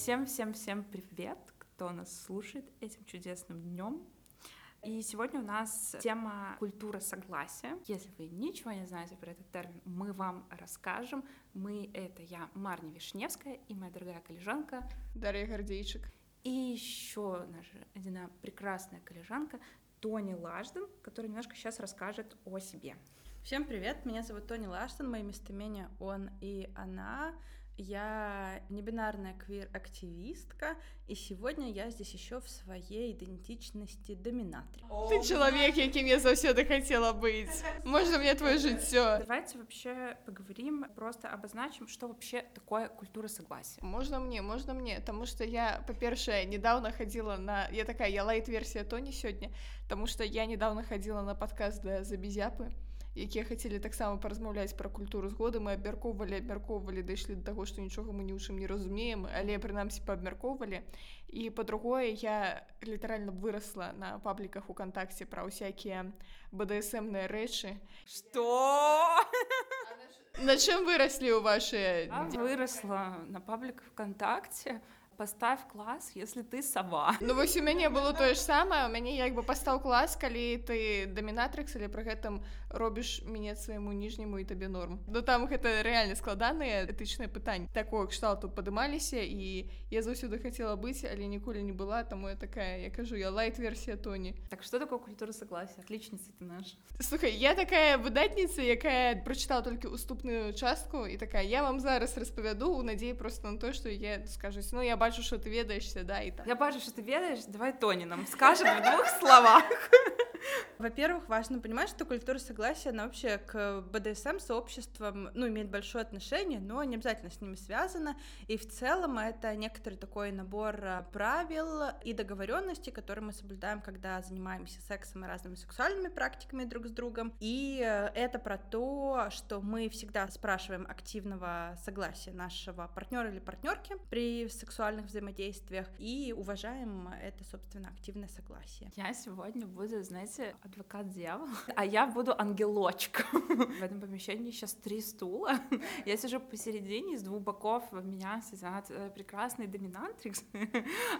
Всем-всем-всем привет, кто нас слушает этим чудесным днем. И сегодня у нас тема культура согласия. Если вы ничего не знаете про этот термин, мы вам расскажем. Мы — это я, Марня Вишневская, и моя дорогая коллежанка Дарья Гордейчик. И еще наша одна прекрасная коллежанка Тони Лажден, которая немножко сейчас расскажет о себе. Всем привет, меня зовут Тони Лаштон, мои местоимения он и она. Я небинарная квир-активистка, и сегодня я здесь еще в своей идентичности доминатрix. Ты человек, яким я заўсёды хотела быть. Можно мне твое жыццё? Давайте вообще поговорим, просто обозначим, что вообще такое культура согласия. Можно мне, можно мне, потому что я, по-першае, недавно ходила на... Я такая, я лайт-версия Тони сегодня, потому что я недавно ходила на подкаст да, «Забезяпы», якія хацелі таксама паразмаўляць пра культуру згоды мы абмяркоўвалі абмяркоўвалі дайшлі да таго што нічога мы ні ў чым не разумеем але прынамсі паабмяркоўвалі. І па-другое я літаральна вырасла на пабліках укантакце пра ўсякія бдсмныя рэчы. Что на чым выраслі ў ваши выросла на паблік вконтакте поставь клас если ты сова. Ну вось у мяне было тое ж самае у мяне як бы пастаў клас калі ты дамінатрыкс але пры гэтым робіш мяне свайму ніжняму і табе норм. Ну там гэта рэальна складаныя этычныя пытанні такое кшталту падымаліся і я заўсёды хацела быць але ніколі не была таму я такая я кажу я лайт-версія тоні Так что такое культура согласия? Отличница ты наш Слухай я такая выдатніца якая прочытала толькі уступную частку і такая я вам зараз распавяду у надзеі просто на то что я скажусь. Ну я бачу бачу что ты ведаешься да и так я бачу что ты ведаешь давай тони нам скажем в двух словах Во-первых, важно понимать, что культура согласия, она вообще к БДСМ сообществам, ну, имеет большое отношение, но не обязательно с ними связана. И в целом это некоторый такой набор а, правил и договоренностей, которые мы соблюдаем, когда занимаемся сексом и разными сексуальными практиками друг с другом. И э, это про то, что мы всегда спрашиваем активного согласия нашего партнера или партнерки при сексуальных взаимодействиях и уважаем это, собственно, активное согласие. Я сегодня буду, знаете, адвокат дьявола, а я буду ангелочком. В этом помещении сейчас три стула. Я сижу посередине, с двух боков меня сидят э, прекрасный доминантрикс,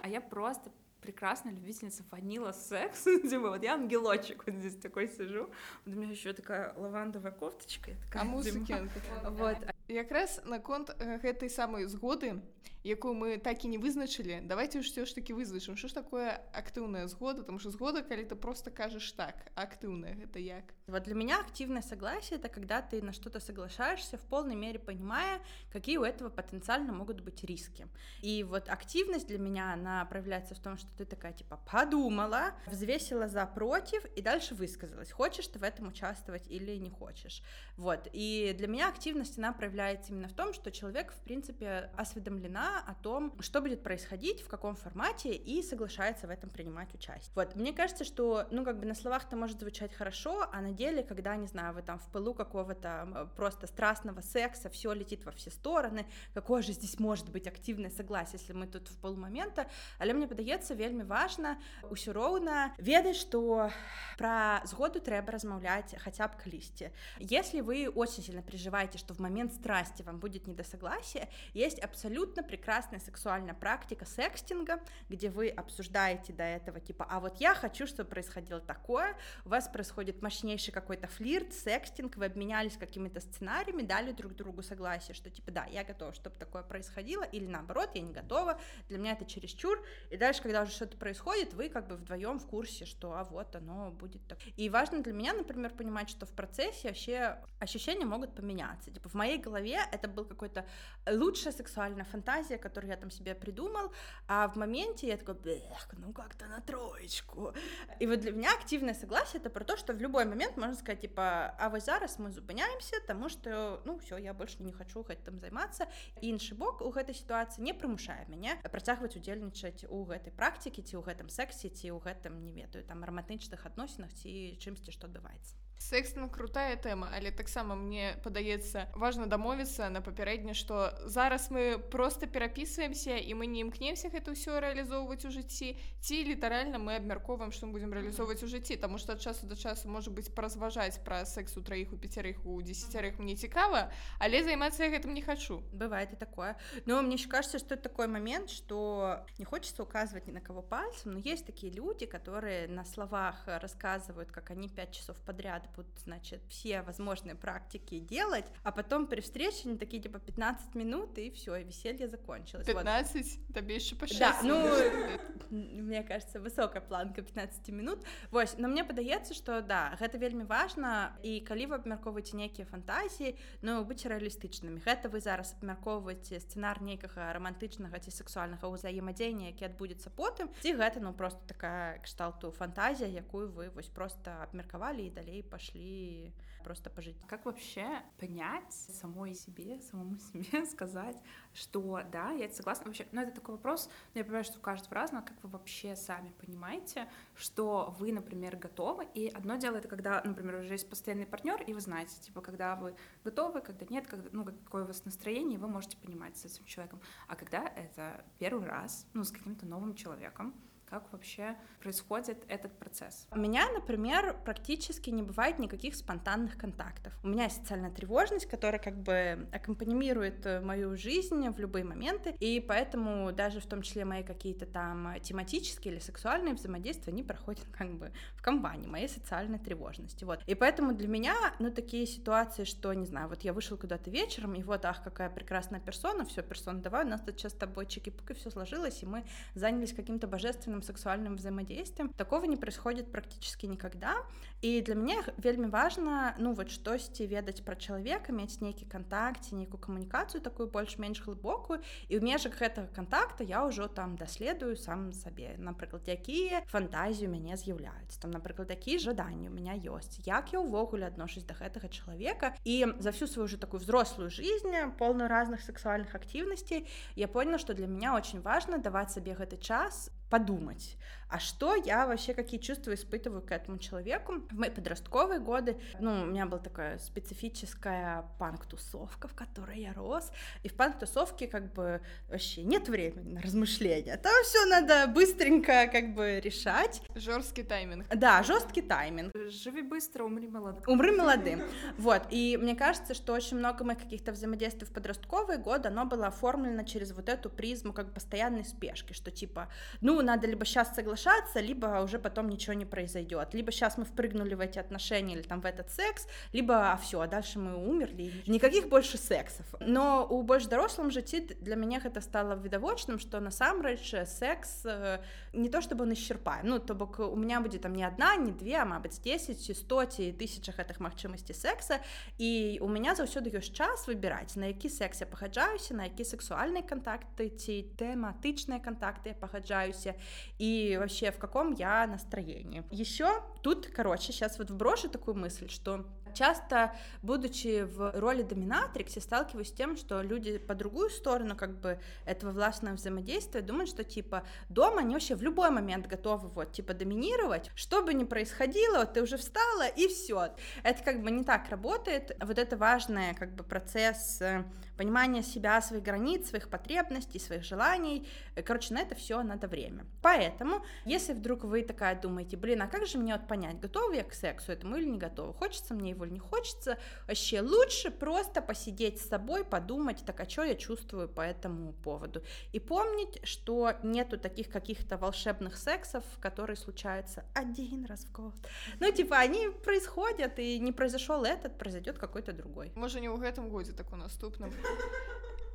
а я просто прекрасная любительница ванила секс. Типа, вот я ангелочек вот здесь такой сижу. Вот у меня еще такая лавандовая кофточка. Такая, а музыки. Вот. Якраз наконт гэтай самой згоды якую мы так і не вызначылі давайте ўсё ж таки вызначым что ж такое актыўная згода там что згода калі ты просто кажаш так актыўная гэта як вот для меня активное согласие это когда ты на что-то соглашаешься в полной мере понимая какие у этого потенциально могут быть риски и вот активность для меня она проявляется в том что ты такая типа подумала взвесила за против и дальше высказалась хочешь ты в этом участвовать или не хочешь вот и для меня активность она проявляется именно в том что человек в принципе осведомлена о том, что будет происходить, в каком формате, и соглашается в этом принимать участие. Вот, мне кажется, что, ну, как бы на словах это может звучать хорошо, а на деле, когда, не знаю, вы там в пылу какого-то просто страстного секса, все летит во все стороны, какое же здесь может быть активное согласие, если мы тут в полумомента, але мне падаецца вельмі важна ўсё роўна ведаць что про згоду трэба размаўляць хотя бы калісьці если вы очень сильно переживаете что в момент страсти вам будет недосогласие есть абсолютно прекрасная сексуальная практика секстинга, где вы обсуждаете до этого, типа, а вот я хочу, чтобы происходило такое, у вас происходит мощнейший какой-то флирт, секстинг, вы обменялись какими-то сценариями, дали друг другу согласие, что, типа, да, я готова, чтобы такое происходило, или наоборот, я не готова, для меня это чересчур, и дальше, когда уже что-то происходит, вы как бы вдвоем в курсе, что, а вот оно будет так. И важно для меня, например, понимать, что в процессе вообще ощущения могут поменяться, типа, в моей голове это был какой-то лучшая сексуальная фантазия, фантазия, которую я там себе придумал, а в моменте я такой, ну как-то на троечку. И вот для меня активное согласие это про то, что в любой момент можно сказать, типа, а вы зараз мы зупыняемся, потому что, ну все, я больше не хочу гэтым займацца. Іншы бок у гэтай сітуацыі не прымушае мяне працягваць удзельнічаць у гэтай практыкі ці ў гэтым сексе ці ў гэтым не ведаю там романтычных адносінах ці чымсьці што адбываецца Секстинг крутая тэма але таксама мне падаецца важна дамовіцца на папярэдне што зараз мы просто перапісваемся і мы не імкнемся гэта ўсё рэалізоўваць у жыцці ці літаральна мы абмяркоўваем што мы будзем рэалізоўваць у жыцці таму што ад часу да часу можа быць паразважаць пра секс у траіх у пяцярых у дзесяцярых мне цікава але займацца я гэтым не хочу бывает и такое но мне еще кажется что это такой момент что не хочется указывать ни на кого пальцем но есть такие люди которые на словах рассказывают как они пять часов подряд будут, значит, все возможные практики делать, а потом при встрече они такие, типа, 15 минут, и все, и веселье закончилось. 15? Вот. Тебе еще по Да, ну, мне кажется, высокая планка 15 минут. Вот, но мне падаецца, что да, гэта вельмі важна, і калі вы абмяркоўваеце нейкія фантазіі, ну, быць рэалістычнымі. Гэта вы зараз абмяркоўваеце сцэнар нейкага романтычнага ці сексуальнага ўзаемадзеяння, які адбудзецца потым, ці гэта, ну, просто такая кшталту фантазія, якую вы вось просто абмеркавалі і далей па пошли просто пожить. Как вообще понять самой себе, самому себе сказать, что да, я согласна. Вообще, ну это такой вопрос, но я понимаю, что у каждого разного, как вы вообще сами понимаете, что вы, например, готовы. И одно дело это когда, например, уже есть постоянный партнер, и вы знаете, типа, когда вы готовы, когда нет, когда, ну, какое у вас настроение, вы можете понимать с этим человеком. А когда это первый раз, ну, с каким-то новым человеком, как вообще происходит этот процесс? У меня, например, практически не бывает никаких спонтанных контактов. У меня социальная тревожность, которая как бы аккомпанирует э, мою жизнь в любые моменты, и поэтому даже в том числе мои какие-то там тематические или сексуальные взаимодействия, они проходят как бы в компании моей социальной тревожности. Вот. И поэтому для меня, ну, такие ситуации, что, не знаю, вот я вышел куда-то вечером, и вот, ах, какая прекрасная персона, все, персона, давай, у нас тут сейчас с тобой чики-пуки, все сложилось, и мы занялись каким-то божественным полным сексуальным взаимодействием. Такого не происходит практически никогда. І для мяне вельмі важна ну вот штосьці ведаць пра чалавека мець нейкі кантакт нейкую камунікацыю такую больш-менш глыбокую і ў межах гэтага контакта я ўжо там даследую сам сабе напрыклад якія фантазію мяне з'яўляюцца там напрыклад якія жаданні у меня ёсць як я ўвогуле адношусь да гэтага чалавека і за всю свою уже такую взрослую жизнь полную разных сексуальных активностей я поняла что для меня очень важно даваць сабе гэты час подумать, а что я вообще, какие чувства испытываю к этому человеку. В мои подростковые годы, ну, у меня была такая специфическая панк-тусовка, в которой я рос, и в панк-тусовке как бы вообще нет времени на размышления, там все надо быстренько как бы решать. Жесткий тайминг. Да, жесткий тайминг. Живи быстро, умри молодым. Умри молодым. Вот, и мне кажется, что очень много моих каких-то взаимодействий в подростковые годы, оно было оформлено через вот эту призму как постоянной спешки, что типа, ну, надо либо сейчас соглашаться, либо уже потом ничего не произойдет. Либо сейчас мы впрыгнули в эти отношения или там в этот секс, либо а все, а дальше мы умерли. Никаких больше сексов. Но у больш дарослым жыцці для мяне гэта стало відавочным, што насамрэч секс э, не то чтобы он исчерпаем. Ну то бок у меня будзе там не одна, не две, а мабыць 10 ці 100 ці тысячах гэтых магчымасцей секса. І у меня заўсёды ёсць час выбіраць, на які секс я пагаджаюся, на які сексуальныя контакты ці тэматычныя контакты я пагаджаюся месте и вообще в каком я настроении. Еще тут, короче, сейчас вот вброшу такую мысль, что часто, будучи в роли доминатрикс, я сталкиваюсь с тем, что люди по другую сторону как бы этого властного взаимодействия думают, что типа дома они вообще в любой момент готовы вот типа доминировать, что бы ни происходило, вот ты уже встала и все. Это как бы не так работает. Вот это важный как бы процесс э, понимания себя, своих границ, своих потребностей, своих желаний. Короче, на это все надо время. Поэтому, если вдруг вы такая думаете, блин, а как же мне вот понять, готова я к сексу этому или не готова, хочется мне его его не хочется, вообще лучше просто посидеть с собой, подумать, так а что я чувствую по этому поводу. И помнить, что нету таких каких-то волшебных сексов, которые случаются один раз в год. Ну, типа, они происходят, и не произошел этот, произойдет какой-то другой. Может, не в этом году, так у наступным.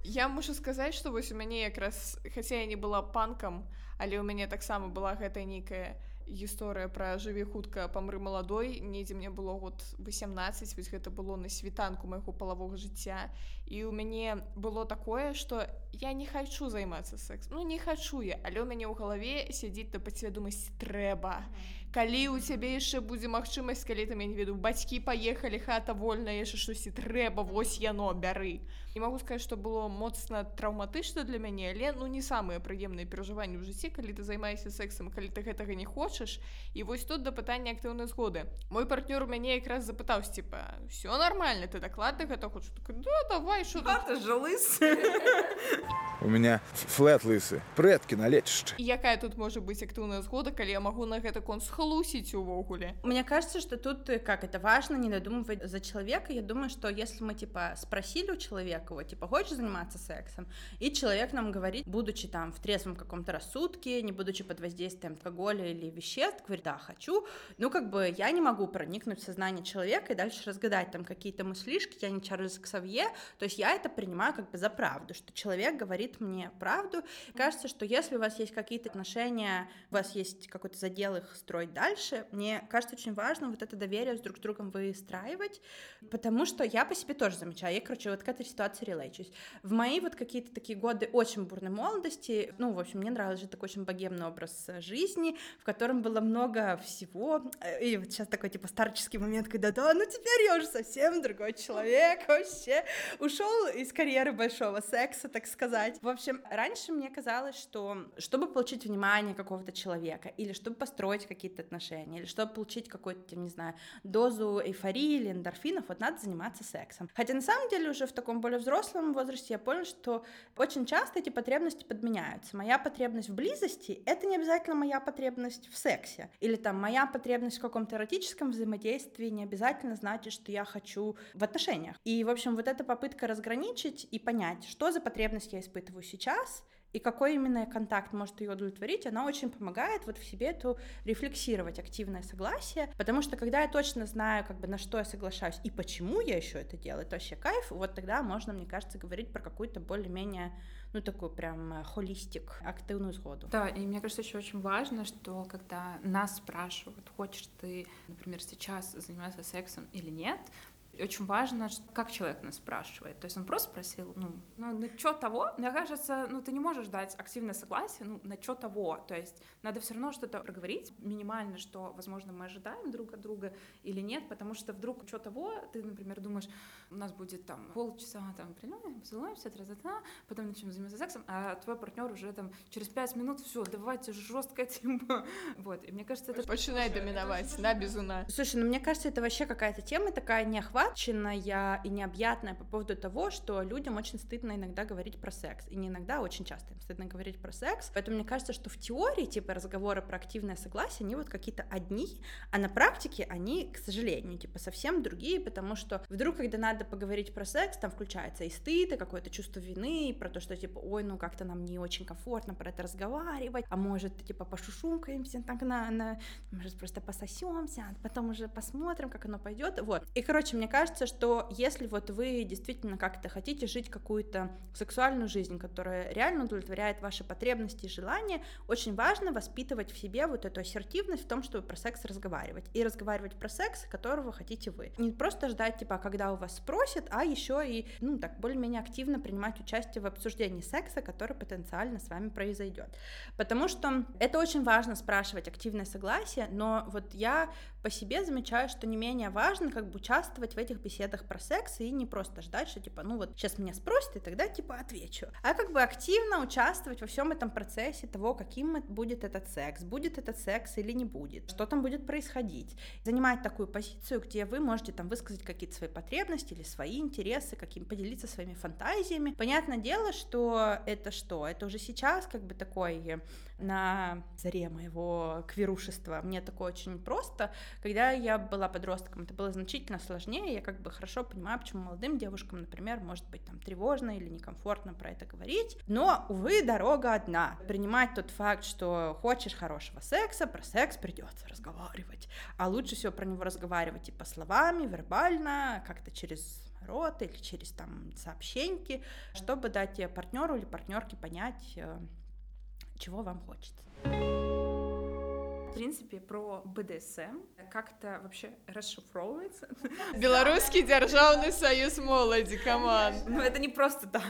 Я мушу сказаць што вось у мяне якраз хаця я не была панкам але ў мяне таксама была гэта нейкая гісторыя пра жыве хутка памры маладой недзе мне было год 18 вось гэта было на світанку майго палавога жыцця і у мяне было такое что я не хочу займацца секс ну не хачу я. Але ў мяне ў галаве сядзіць на падсвядомасці трэба калі у цябе яшчэ будзе магчымасць калі там я не веду бацькі паехалі хата вольная яшчэ штосьці трэба вось яно бяры. Не могу сказать что было моцна траўматычна для мяне але ну не самыя прыемныя перажыванні ў жыцці калі ты займаешься сексом калі ты гэтага не хочаш. І вось тут да пытання актыўнай згоды. Мой партнёр у мяне якраз запытаўся типа все нормально ты дакладна гэта хочаш? Да, давай жылыс у меня флет лысы. Предкі на лечышча якая тут можа быць актыўная згода калі я могу на гэта кон схлусіць увогуле мне кажется что тут как это важно не додумывать за человека. Я думаю что если мы типа спросили у человека кого типа хочешь заниматься сексом? и человек нам говорит будучи там в трезвом каком-то рассудке не будучи под воздействием алкоголя или веществ говорит да хочу ну как бы я не могу проникнуть в сознание человека и дальше разгадать там какие-то мыслишки я не Чарльз Ксавье то есть я это принимаю как бы за правду что человек говорит мне правду. Кажется что если у вас есть какие-то отношения у вас есть какой-то задел их строить дальше мне кажется очень важно вот это доверие с друг с другом выстраивать потому что я по себе тоже замечаю я короче вот к этой ситуации релейчусь. В мои вот какие-то такие годы очень бурной молодости, ну, в общем, мне нравился же такой очень богемный образ жизни, в котором было много всего. И вот сейчас такой, типа, старческий момент, когда, да, ну теперь я уже совсем другой человек вообще. Ушел из карьеры большого секса, так сказать. В общем, раньше мне казалось, что чтобы получить внимание какого-то человека, или чтобы построить какие-то отношения, или чтобы получить какую-то, не знаю, дозу эйфории или эндорфинов, вот надо заниматься сексом. Хотя на самом деле уже в таком более взрослом возрасте я понял, что очень часто эти потребности подменяются. Моя потребность в близости — это не обязательно моя потребность в сексе. Или там моя потребность в каком-то эротическом взаимодействии не обязательно значит, что я хочу в отношениях. И, в общем, вот эта попытка разграничить и понять, что за потребность я испытываю сейчас — и какой именно контакт может ее удовлетворить, она очень помогает вот в себе эту рефлексировать активное согласие, потому что когда я точно знаю, как бы на что я соглашаюсь и почему я еще это делаю, это вообще кайф, вот тогда можно, мне кажется, говорить про какую-то более-менее ну, такую прям э, холистик, активную сходу. Да, и мне кажется, еще очень важно, что когда нас спрашивают, хочешь ты, например, сейчас заниматься сексом или нет, очень важно, как человек нас спрашивает. То есть он просто спросил, ну, ну, на что того? Мне кажется, ну, ты не можешь дать активное согласие, ну, на что того. То есть надо все равно что-то проговорить, минимально, что, возможно, мы ожидаем друг от друга или нет, потому что вдруг что того, ты, например, думаешь, у нас будет там полчаса, там, прилём, поцелуемся, тра та потом начнем заниматься сексом, а твой партнер уже там через пять минут, все, давайте жестко, типа, вот. И мне кажется, это... Начинает доминовать, на безуна. Слушай, ну, мне кажется, это вообще какая-то тема такая неохват охваченная и необъятная по поводу того, что людям очень стыдно иногда говорить про секс. И не иногда, а очень часто им стыдно говорить про секс. Поэтому мне кажется, что в теории, типа, разговоры про активное согласие, они вот какие-то одни, а на практике они, к сожалению, типа, совсем другие, потому что вдруг, когда надо поговорить про секс, там включается и стыд, и какое-то чувство вины, и про то, что, типа, ой, ну как-то нам не очень комфортно про это разговаривать, а может, типа, пошушумкаемся так на, на может, просто пососемся, а потом уже посмотрим, как оно пойдет. Вот. И, короче, мне кажется, что если вот вы действительно как-то хотите жить какую-то сексуальную жизнь, которая реально удовлетворяет ваши потребности и желания, очень важно воспитывать в себе вот эту ассертивность в том, чтобы про секс разговаривать. И разговаривать про секс, которого хотите вы. Не просто ждать, типа, когда у вас спросят, а еще и, ну, так, более-менее активно принимать участие в обсуждении секса, который потенциально с вами произойдет. Потому что это очень важно спрашивать активное согласие, но вот я по себе замечаю, что не менее важно как бы участвовать в этих беседах про секс и не просто ждать, что типа, ну вот сейчас меня спросят, и тогда типа отвечу. А как бы активно участвовать во всем этом процессе того, каким будет этот секс, будет этот секс или не будет, что там будет происходить. Занимать такую позицию, где вы можете там высказать какие-то свои потребности или свои интересы, каким поделиться своими фантазиями. Понятное дело, что это что? Это уже сейчас как бы такой на заре моего квирушества. Мне такое очень просто. Когда я была подростком, это было значительно сложнее. Я как бы хорошо понимаю, почему молодым девушкам, например, может быть там тревожно или некомфортно про это говорить. Но, увы, дорога одна. Принимать тот факт, что хочешь хорошего секса, про секс придется разговаривать. А лучше всего про него разговаривать типа словами, вербально, как-то через рот или через там сообщеньки, чтобы дать партнеру или партнерке понять, э, чего вам хочется. В принципе, про БДСМ как-то вообще расшифровывается. Белорусский державный союз молоді, команд. Ну, это не просто так.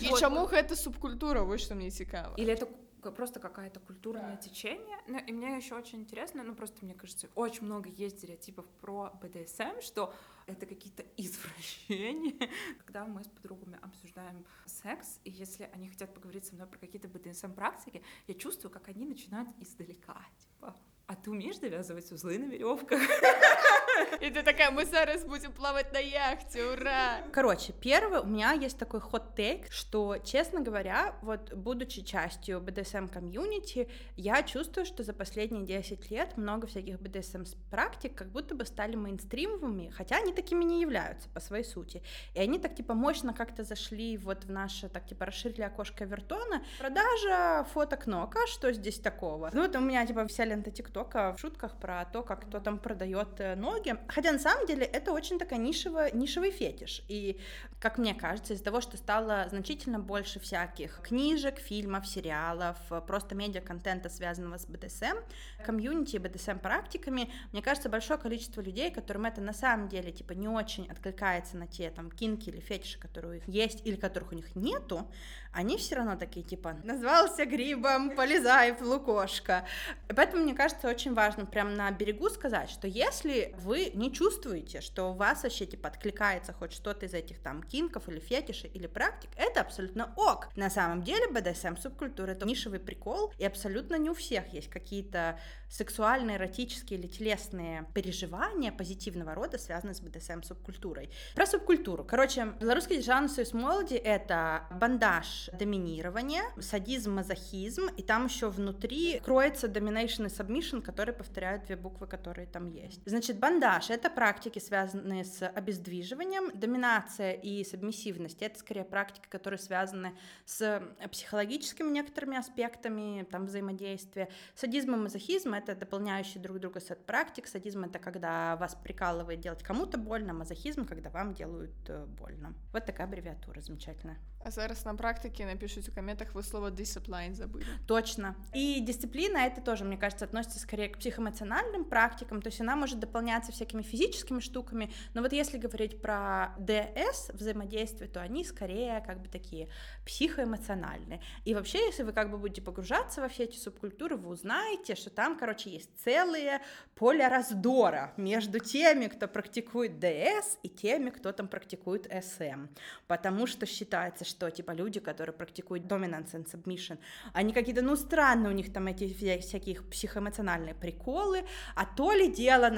И чему это субкультура, вот что мне цікаво. Или это как- просто какое-то культурное течение. Ну, и мне еще очень интересно, ну, просто мне кажется, очень много есть стереотипов про БДСМ, что это какие-то извращения. Когда мы с подругами обсуждаем секс, и если они хотят поговорить со мной про какие-то БДСМ-практики, я чувствую, как они начинают издалека, типа, а ты умеешь завязывать узлы на веревках? И ты такая, мы зараз будем плавать на яхте, ура! Короче, первый, у меня есть такой хот-тейк, что, честно говоря, вот будучи частью BDSM-комьюнити, я чувствую, что за последние 10 лет много всяких BDSM-практик как будто бы стали мейнстримовыми, хотя они такими не являются по своей сути. И они так, типа, мощно как-то зашли вот в наше, так, типа, расширили окошко Вертона. Продажа фоток ног, а что здесь такого? Ну, вот у меня, типа, вся лента ТикТока в шутках про то, как кто там продает э, ноги. Хотя, на самом деле, это очень такая нишевая, нишевый фетиш. И, как мне кажется, из-за того, что стало значительно больше всяких книжек, фильмов, сериалов, просто медиа-контента, связанного с БДСМ, комьюнити, БДСМ-практиками, мне кажется, большое количество людей, которым это на самом деле, типа, не очень откликается на те, там, кинки или фетиши, которые у них есть или которых у них нету, они все равно такие, типа, назвался грибом, полезай в лукошко. И поэтому, мне кажется, очень важно прям на берегу сказать, что если вы не чувствуете, что у вас вообще, типа, откликается хоть что-то из этих там кинков или фетишей или практик, это абсолютно ок. На самом деле BDSM субкультура это нишевый прикол, и абсолютно не у всех есть какие-то сексуальные, эротические или телесные переживания позитивного рода, связанные с BDSM субкультурой. Про субкультуру. Короче, Белорусский державный союз молоди — это бандаж доминирования, садизм, мазохизм, и там еще внутри кроется domination и submission, которые повторяют две буквы, которые там есть. Значит, бандаж — это практики, связанные с обездвиживанием, доминация и субмиссивность — это скорее практики, которые связаны с психологическими некоторыми аспектами там взаимодействия. Садизм и мазохизм — это дополняющие друг друга сет практик. Садизм — это когда вас прикалывает делать кому-то больно, мазохизм — когда вам делают э, больно. Вот такая аббревиатура замечательная. А зараз на практике напишут в комментах, вы слово discipline забыли. Точно. И дисциплина это тоже, мне кажется, относится скорее к психоэмоциональным практикам, то есть она может дополняться всякими физическими штуками, но вот если говорить про ДС взаимодействие, то они скорее как бы такие психоэмоциональные. И вообще, если вы как бы будете погружаться во все эти субкультуры, вы узнаете, что там, короче, есть целые поля раздора между теми, кто практикует ДС, и теми, кто там практикует СМ. Потому что считается, что типа люди, которые практикуют dominance and submission, они какие-то, ну, странные у них там эти вся- всякие психоэмоциональные приколы, а то ли дело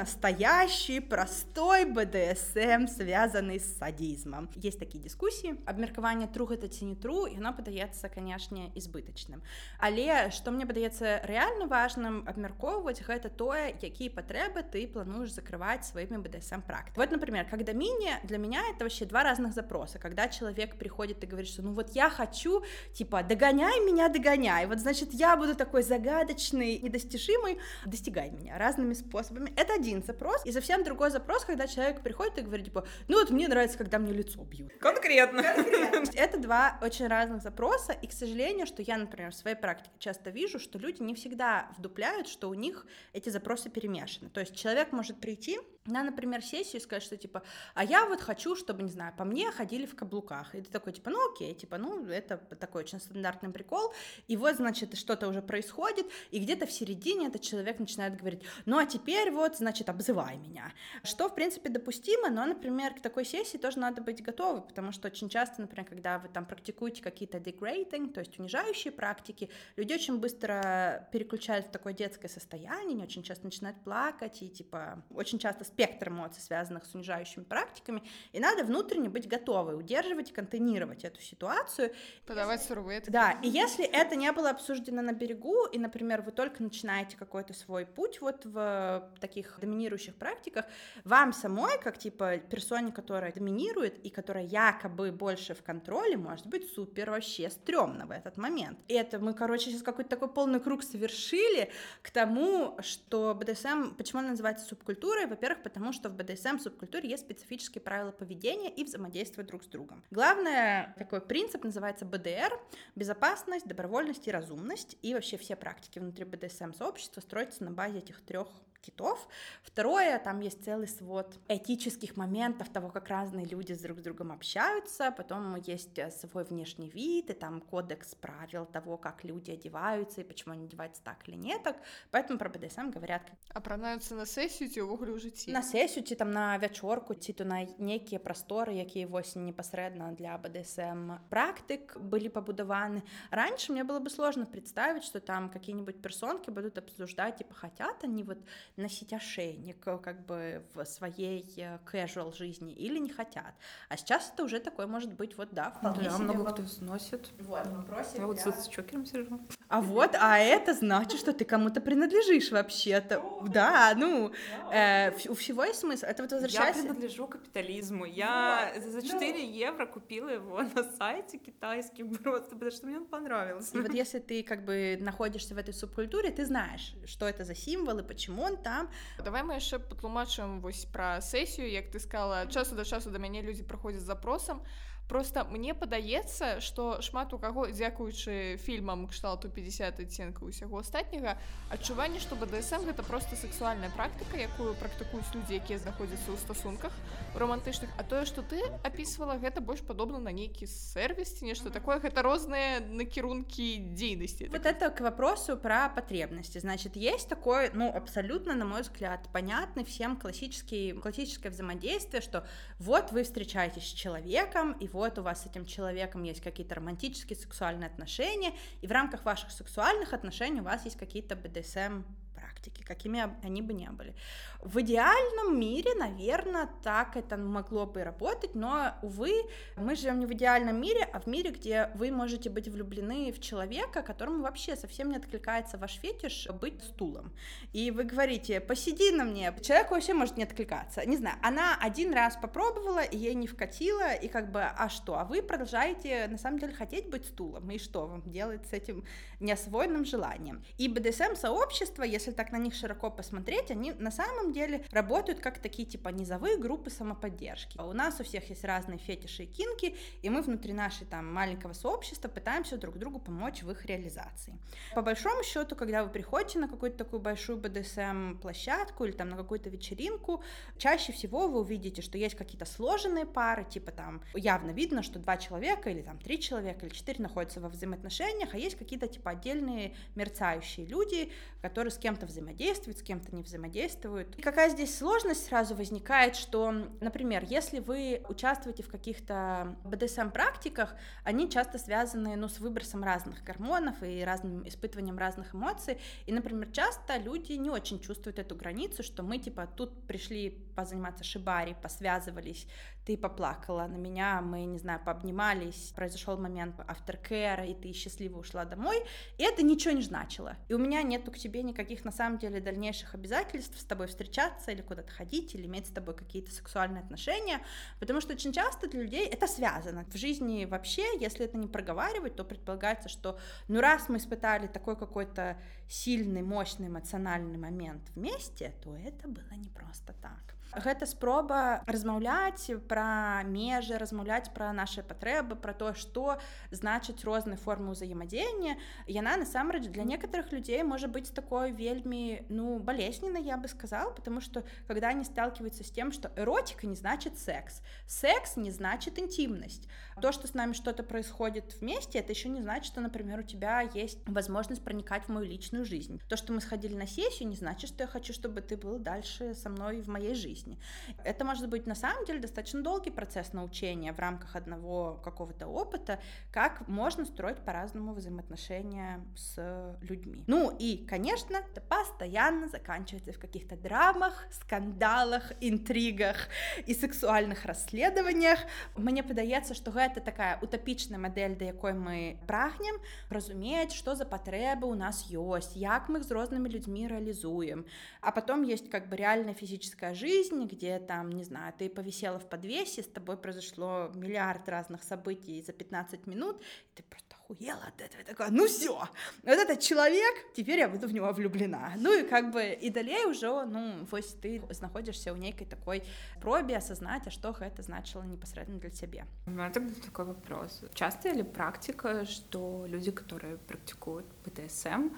настоящий, простой БДСМ, связанный с садизмом. Есть такие дискуссии. Абмеркаванне тру гэта ці не тру, яно падаецца, канешне, избытачным. Але што мне падаецца рэальна важным абмяркоўваць гэта тое, якія патрэбы ты плануешь закрывать своими БДСМ практиками. Вот, например, когда мини, для меня это вообще два разных запроса. Когда человек приходит и говорит, что ну вот я хочу, типа, догоняй меня, догоняй. Вот, значит, я буду такой загадочный, недостижимый, достигай меня разными способами. Это один запрос. И совсем другой запрос, когда человек приходит и говорит, типа, ну вот мне нравится, когда мне лицо бьют. Конкретно. Это два очень разных запроса, и, к сожалению, что я, например, в своей практике часто вижу, что люди не всегда вдупляют, что у них эти запросы перемешаны. То есть человек может прийти на, например, сессию и сказать, что типа, а я вот хочу, чтобы, не знаю, по мне ходили в каблуках. И ты такой, типа, ну окей, типа, ну это такой очень стандартный прикол. И вот, значит, что-то уже происходит, и где-то в середине этот человек начинает говорить, ну а теперь вот, значит, обзывай меня. Что, в принципе, допустимо, но, например, к такой сессии тоже надо быть готовы, потому что очень часто, например, когда вы там практикуете какие-то degrading, то есть унижающие практики, люди очень быстро переключают в такое детское состояние, они очень часто начинают плакать, и, типа, очень часто спектр эмоций, связанных с унижающими практиками, и надо внутренне быть готовой, удерживать и контейнировать эту ситуацию. Подавать сурветы. Да, и если это не было обсуждено на берегу, и, например, вы только начинаете какой-то свой путь вот в таких доминирующих практиках, вам самой, как, типа, персоне, которая доминирует и которая якобы больше в контроле, может быть супер вообще стрёмно в этот момент. И это мы, короче, сейчас какой-то такой полный круг совершили к тому, что БДСМ, почему она называется субкультурой? Во-первых, потому что в БДСМ субкультуре есть специфические правила поведения и взаимодействия друг с другом. Главное, такой принцип называется БДР — безопасность, добровольность и разумность. И вообще все практики внутри БДСМ сообщества строятся на базе этих трех китов. Второе, там есть целый свод этических моментов того, как разные люди друг с другом общаются. Потом есть э, свой внешний вид, и там кодекс правил того, как люди одеваются, и почему они одеваются так или нет. Так. Поэтому про БДСМ говорят. Апранаюцца на сессию ці ўвогуле ў жыцці. На сессию ці там на вячорку, ці то на некія прасторы, якія вось непасрэдна для БДСМ практык былі пабудаваны. Раньше мне было бы сложно представить, что там какие-нибудь персонки будут обсуждать, типа, хотят они вот носить ошейник э, как бы в своей э, casual жизни или не хотят. А сейчас это уже такое может быть вот да, вполне да, себе много воп... кто сносит. Вот, вопросе. Я вот с чокером сижу. А вот, а это значит, что ты кому-то принадлежишь вообще-то. Да, ну, э, у всего есть смысл. Это вот возвращается... Я принадлежу капитализму. Я вот, за 4 ну... евро купила его на сайте китайским просто, потому что мне он понравился. И вот если ты как бы находишься в этой субкультуре, ты знаешь, что это за символы, почему он там. Давай мы яшчэ патлумачым вось пра сесію як ты сказала часу да часу да мяне людзі праходзяць запросам просто мне падаецца что шмат у каго дзякуючы фільмам кшталту 50 адценка усяго астатняга адчуванне что бДсм гэта просто сексуальная практыка якую практыкуюць людзі якія знаходзяцца ў стасунках романтычных. А тое что ты опісвала гэта больш падобна на нейкі сервіс ці нешта такое. Гэта розныя накірункі дзейнасці вот это к вопросу про потребности. Значит есть такое ну абсолютно на мой взгляд понятный всем классический классическое взаимодействие что вот вы встречаетесь с человеком и вот вот у вас с этим человеком есть какие-то романтические сексуальные отношения, и в рамках ваших сексуальных отношений у вас есть какие-то BDSM практики, какими они бы не были. В идеальном мире, наверное, так это могло бы работать, но, увы, мы живем не в идеальном мире, а в мире, где вы можете быть влюблены в человека, которому вообще совсем не откликается ваш фетиш быть стулом. И вы говорите, посиди на мне, человеку вообще может не откликаться. Не знаю, она один раз попробовала, и ей не вкатило, и как бы, а что? А вы продолжаете, на самом деле, хотеть быть стулом, и что вам делать с этим неосвоенным желанием? И BDSM-сообщество, если так на них широко посмотреть, они на самом деле работают как такие типа низовые группы самоподдержки. У нас у всех есть разные фетиши и кинки, и мы внутри нашей там маленького сообщества пытаемся друг другу помочь в их реализации. По большому счету, когда вы приходите на какую-то такую большую BDSM площадку или там на какую-то вечеринку, чаще всего вы увидите, что есть какие-то сложенные пары, типа там явно видно, что два человека или там три человека или четыре находятся во взаимоотношениях, а есть какие-то типа отдельные мерцающие люди, которые с кем-то взаимодействуют, с кем-то не взаимодействуют. И какая здесь сложность сразу возникает, что, например, если вы участвуете в каких-то BDSM-практиках, они часто связаны ну, с выбросом разных гормонов и разным испытыванием разных эмоций. И, например, часто люди не очень чувствуют эту границу, что мы типа тут пришли позаниматься шибари, посвязывались, ты поплакала на меня, мы, не знаю, пообнимались, произошел момент aftercare, и ты счастливо ушла домой, и это ничего не значило. И у меня нету к тебе никаких, на самом деле, дальнейших обязательств с тобой встречаться или куда-то ходить, или иметь с тобой какие-то сексуальные отношения, потому что очень часто для людей это связано. В жизни вообще, если это не проговаривать, то предполагается, что ну раз мы испытали такой какой-то сильный, мощный эмоциональный момент вместе, то это было не просто так гэта спроба размаўляць пра межы размаўляць пра наши патрэбы про то что значыць розныя формы ўзаемадзеяння яна насамрэч для некоторых людзей может быть такой вельмі ну болезненно я бы сказал потому что когда они сталкиваются с тем что эротика не значит секс секс не значит интимность то что с нами что-то происходит вместе это еще не значит что например у тебя есть возможность проникать в мою личную жизнь то что мы сходили на сессию не значит что я хочу чтобы ты был дальше со мной в моей жизни жизни. Это может быть на самом деле достаточно долгий процесс научения в рамках одного какого-то опыта, как можно строить по-разному взаимоотношения с людьми. Ну и, конечно, это постоянно заканчивается в каких-то драмах, скандалах, интригах и сексуальных расследованиях. Мне падаецца, што гэта такая утапічная мадэль, да якой мы прагнем, разумець, што за патрэбы у нас ёсць, як мы их з рознымі людзьмі реалізуем. А потом есть как бы реальная физическая жизнь, жизни, где там, не знаю, ты повисела в подвесе, с тобой произошло миллиард разных событий за 15 минут, и ты просто охуела от этого, такая, ну все, вот этот человек, теперь я буду в него влюблена. Ну и как бы и далее уже, ну, вось ты находишься у некой такой пробе осознать, а что это значило непосредственно для тебя. У меня тогда такой вопрос. Часто ли практика, что люди, которые практикуют БДСМ,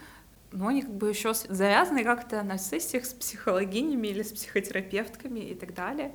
но они как бы еще завязаны как-то на сессиях с психологинями или с психотерапевтками и так далее.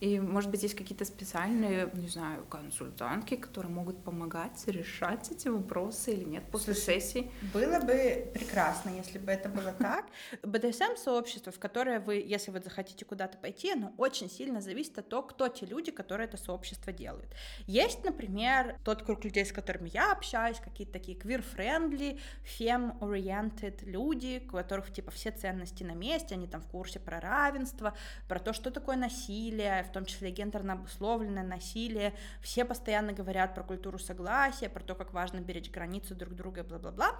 И, может быть, есть какие-то специальные, не знаю, консультантки, которые могут помогать решать эти вопросы или нет после Слушай, сессии. Было бы прекрасно, если бы это было так. БДСМ-сообщество, в которое вы, если вы захотите куда-то пойти, оно очень сильно зависит от того, кто те люди, которые это сообщество делают. Есть, например, тот круг людей, с которыми я общаюсь, какие-то такие queer-friendly, fem-oriented люди, у которых, типа, все ценности на месте, они там в курсе про равенство, про то, что такое насилие, в том числе гендерно обусловленное насилие. Все постоянно говорят про культуру согласия, про то, как важно беречь границы друг друга бла-бла-бла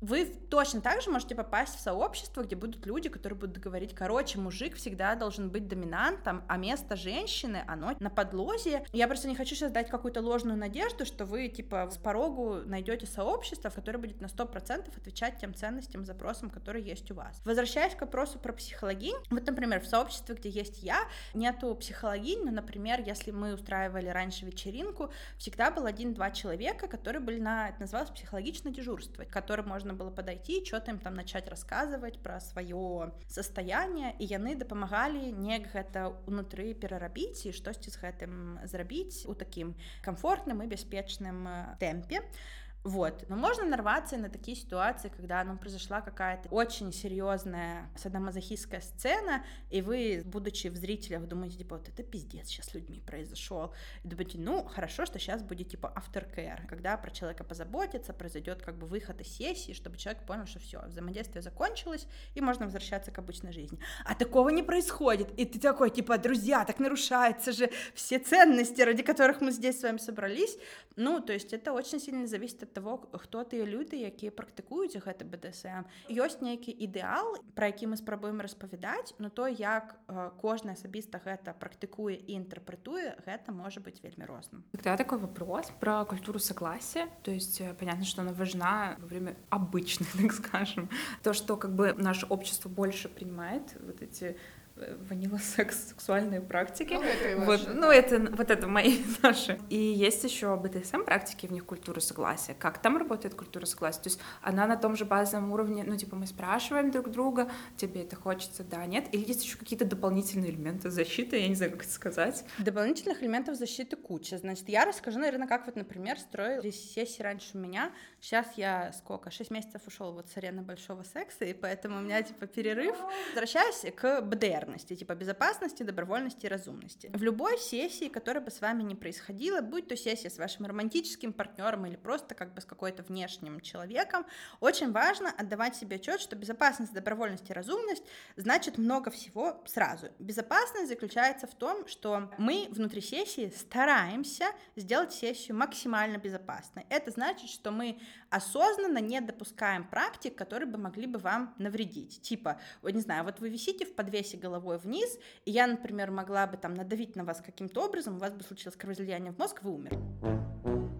вы точно так же можете попасть в сообщество, где будут люди, которые будут говорить, короче, мужик всегда должен быть доминантом, а место женщины, оно на подлозе. Я просто не хочу сейчас дать какую-то ложную надежду, что вы, типа, с порогу найдете сообщество, которое будет на 100% отвечать тем ценностям, запросам, которые есть у вас. Возвращаясь к вопросу про психологинь, вот, например, в сообществе, где есть я, нету психологинь, но, например, если мы устраивали раньше вечеринку, всегда был один-два человека, которые были на, это называлось психологичное дежурство, которое можно можна было падайти что-то им там начать рассказывать про свое состояние і яны дапамагалі неяк гэта унутры перарабіць і штосьці з гэтым зрабіць у такім комфортным і бяспечным тэмпе Вот. Но можно нарваться на такие ситуации, когда ну, произошла какая-то очень серьезная садомазохистская сцена, и вы, будучи в зрителях, думаете, типа, вот это пиздец сейчас с людьми произошел. И думаете, ну, хорошо, что сейчас будет, типа, aftercare, когда про человека позаботиться, произойдет как бы выход из сессии, чтобы человек понял, что все, взаимодействие закончилось, и можно возвращаться к обычной жизни. А такого не происходит. И ты такой, типа, друзья, так нарушаются же все ценности, ради которых мы здесь с вами собрались. Ну, то есть это очень сильно зависит от того, хто тыя люди якія практыкуюць гэта бДсм ёсць нейкі ідэал про які мы спрабуем распавядаць но то як кожны асабіста гэта практыкуе і інтэрпрэтуе гэта можа быть вельмі розным. Тогда такой вопрос про культуру согласия. То есть э, понятно что она важна во время обычных так скажем. То что как бы наше общество больше принимает вот эти ванила секс, сексуальные практики. Ну, это вот, ну, это вот это мои наши. И есть еще БДСМ практики, в них культура согласия. Как там работает культура согласия? То есть она на том же базовом уровне, ну, типа мы спрашиваем друг друга, тебе это хочется, да, нет? Или есть еще какие-то дополнительные элементы защиты, я не знаю, как это сказать. Дополнительных элементов защиты куча. Значит, я расскажу, наверное, как вот, например, строились сессии раньше у меня. Сейчас я сколько? Шесть месяцев ушел вот с арены большого секса, и поэтому у меня, типа, перерыв. Возвращаюсь к БДР ценности, типа безопасности, добровольности и разумности. В любой сессии, которая бы с вами не происходила, будь то сессия с вашим романтическим партнером или просто как бы с какой-то внешним человеком, очень важно отдавать себе отчет, что безопасность, добровольность и разумность значит много всего сразу. Безопасность заключается в том, что мы внутри сессии стараемся сделать сессию максимально безопасной. Это значит, что мы осознанно не допускаем практик, которые бы могли бы вам навредить. Типа, вот не знаю, вот вы висите в подвесе головой вниз, и я, например, могла бы там надавить на вас каким-то образом, у вас бы случилось кровоизлияние в мозг, вы умерли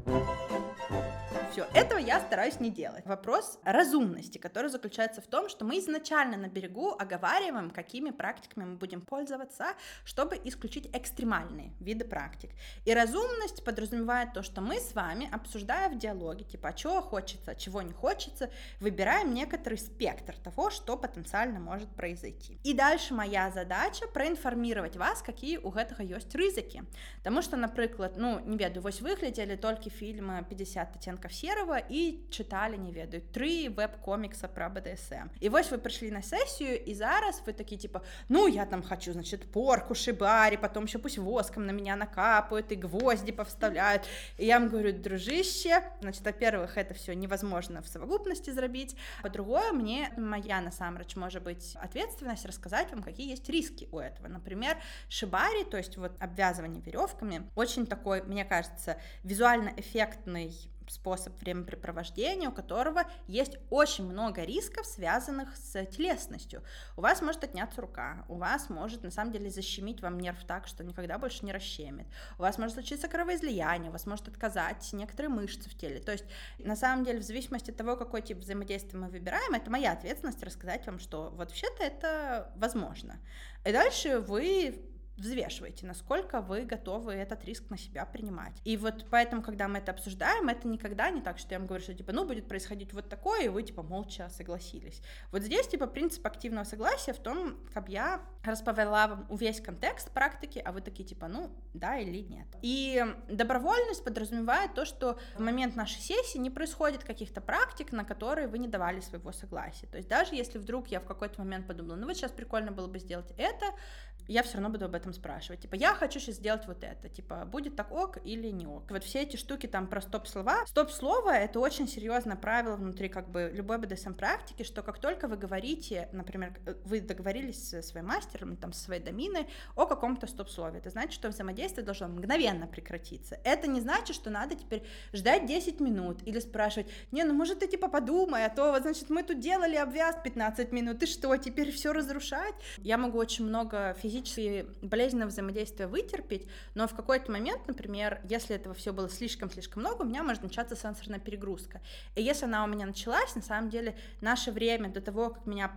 все. Этого я стараюсь не делать. Вопрос разумности, который заключается в том, что мы изначально на берегу оговариваем, какими практиками мы будем пользоваться, чтобы исключить экстремальные виды практик. И разумность подразумевает то, что мы с вами, обсуждая в диалоге, типа, а чего хочется, а чего не хочется, выбираем некоторый спектр того, что потенциально может произойти. И дальше моя задача проинформировать вас, какие у гэтага есть рызыкі. Потому что, например, ну, не ведаю, вось выглядели только фильмы 50 оттенков серого, серого і чыталі не ведаю тры веб-комікса про бДсм і вось вы прыйшлі на сессию і зараз вы такі типа ну я там хочу значит порку шибари потом еще пусть воском на меня накапают и гвозди повставляют и я вам говорю дружище значит во-первых это все невозможно в совокупности зрабіць по-другое мне моя насамрэч может быть ответственность рассказать вам какие есть риски у этого например шибари то есть вот обвязывание веревками очень такой мне кажется визуально эффектный способ времяпрепровождения, у которого есть очень много рисков, связанных с телесностью. У вас может отняться рука, у вас может на самом деле защемить вам нерв так, что никогда больше не расщемит, у вас может случиться кровоизлияние, у вас может отказать некоторые мышцы в теле. То есть на самом деле в зависимости от того, какой тип взаимодействия мы выбираем, это моя ответственность рассказать вам, что вот вообще-то это возможно. И дальше вы взвешивайте, насколько вы готовы этот риск на себя принимать. И вот поэтому, когда мы это обсуждаем, это никогда не так, что я вам говорю, что типа, ну, будет происходить вот такое, и вы типа молча согласились. Вот здесь типа принцип активного согласия в том, как я расповела вам весь контекст практики, а вы такие типа, ну, да или нет. И добровольность подразумевает то, что в момент нашей сессии не происходит каких-то практик, на которые вы не давали своего согласия. То есть даже если вдруг я в какой-то момент подумала, ну вот сейчас прикольно было бы сделать это, я все равно буду об этом спрашивать. Типа, я хочу сейчас сделать вот это. Типа, будет так ок или не ок. Вот все эти штуки там про стоп-слова. Стоп-слово — это очень серьезное правило внутри как бы любой BDSM-практики, что как только вы говорите, например, вы договорились со своим мастером, там, со своей доминой о каком-то стоп-слове, это значит, что взаимодействие должно мгновенно прекратиться. Это не значит, что надо теперь ждать 10 минут или спрашивать, не, ну может ты типа подумай, а то вот, значит, мы тут делали обвяз 15 минут, и что, теперь все разрушать? Я могу очень много физически физически болезненное взаимодействие вытерпеть, но в какой-то момент, например, если этого все было слишком-слишком много, у меня может начаться сенсорная перегрузка. И если она у меня началась, на самом деле наше время до того, как меня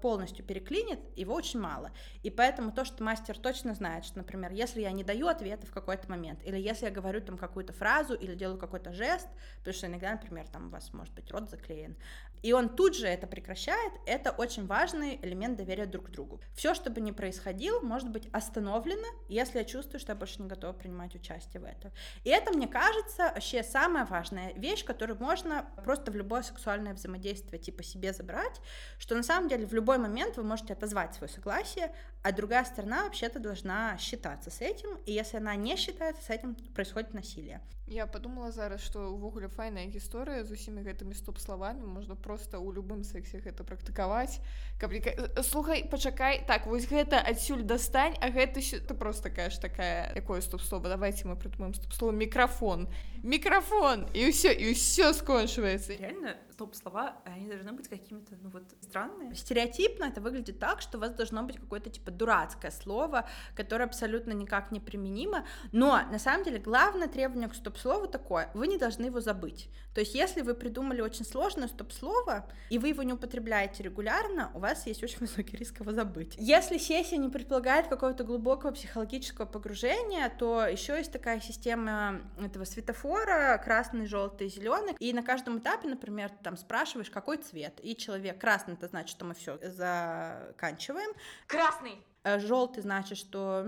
полностью переклинит, его очень мало. И поэтому то, что мастер точно знает, что, например, если я не даю ответа в какой-то момент, или если я говорю там какую-то фразу, или делаю какой-то жест, потому что иногда, например, там у вас может быть рот заклеен, и он тут же это прекращает, это очень важный элемент доверия друг к другу. Все, что бы ни происходило, может быть остановлено, если я чувствую, что я больше не готова принимать участие в этом. И это, мне кажется, вообще самая важная вещь, которую можно просто в любое сексуальное взаимодействие типа себе забрать, что на самом деле в любой момент вы можете отозвать свое согласие, а другая сторона вообще-то должна считаться с этим, и если она не считается с этим, происходит насилие. Я подумала зараз что увогуле файная гісторыя з усімі гэтымі стоп-словамі можна просто ў любым сексе гэта практыкаваць каб слухай пачакай так вось гэта адсюль дастань а гэта ты просто кажаш такая. Якое стоп-слова давайте мы прыдумаем стоп-слово. Мікрафон микрофон, и все, и все скончивается. Реально, топ-слова, они должны быть какими-то, ну вот, странные. Стереотипно это выглядит так, что у вас должно быть какое-то, типа, дурацкое слово, которое абсолютно никак не применимо, но, на самом деле, главное требование к стоп-слову такое, вы не должны его забыть. То есть, если вы придумали очень сложное стоп-слово, и вы его не употребляете регулярно, у вас есть очень высокий риск его забыть. Если сессия не предполагает какого-то глубокого психологического погружения, то еще есть такая система этого светофора, светофора, красный, желтый, зеленый, и на каждом этапе, например, ты там спрашиваешь, какой цвет, и человек красный, это значит, что мы все заканчиваем. Красный. Э, Желтый значит, что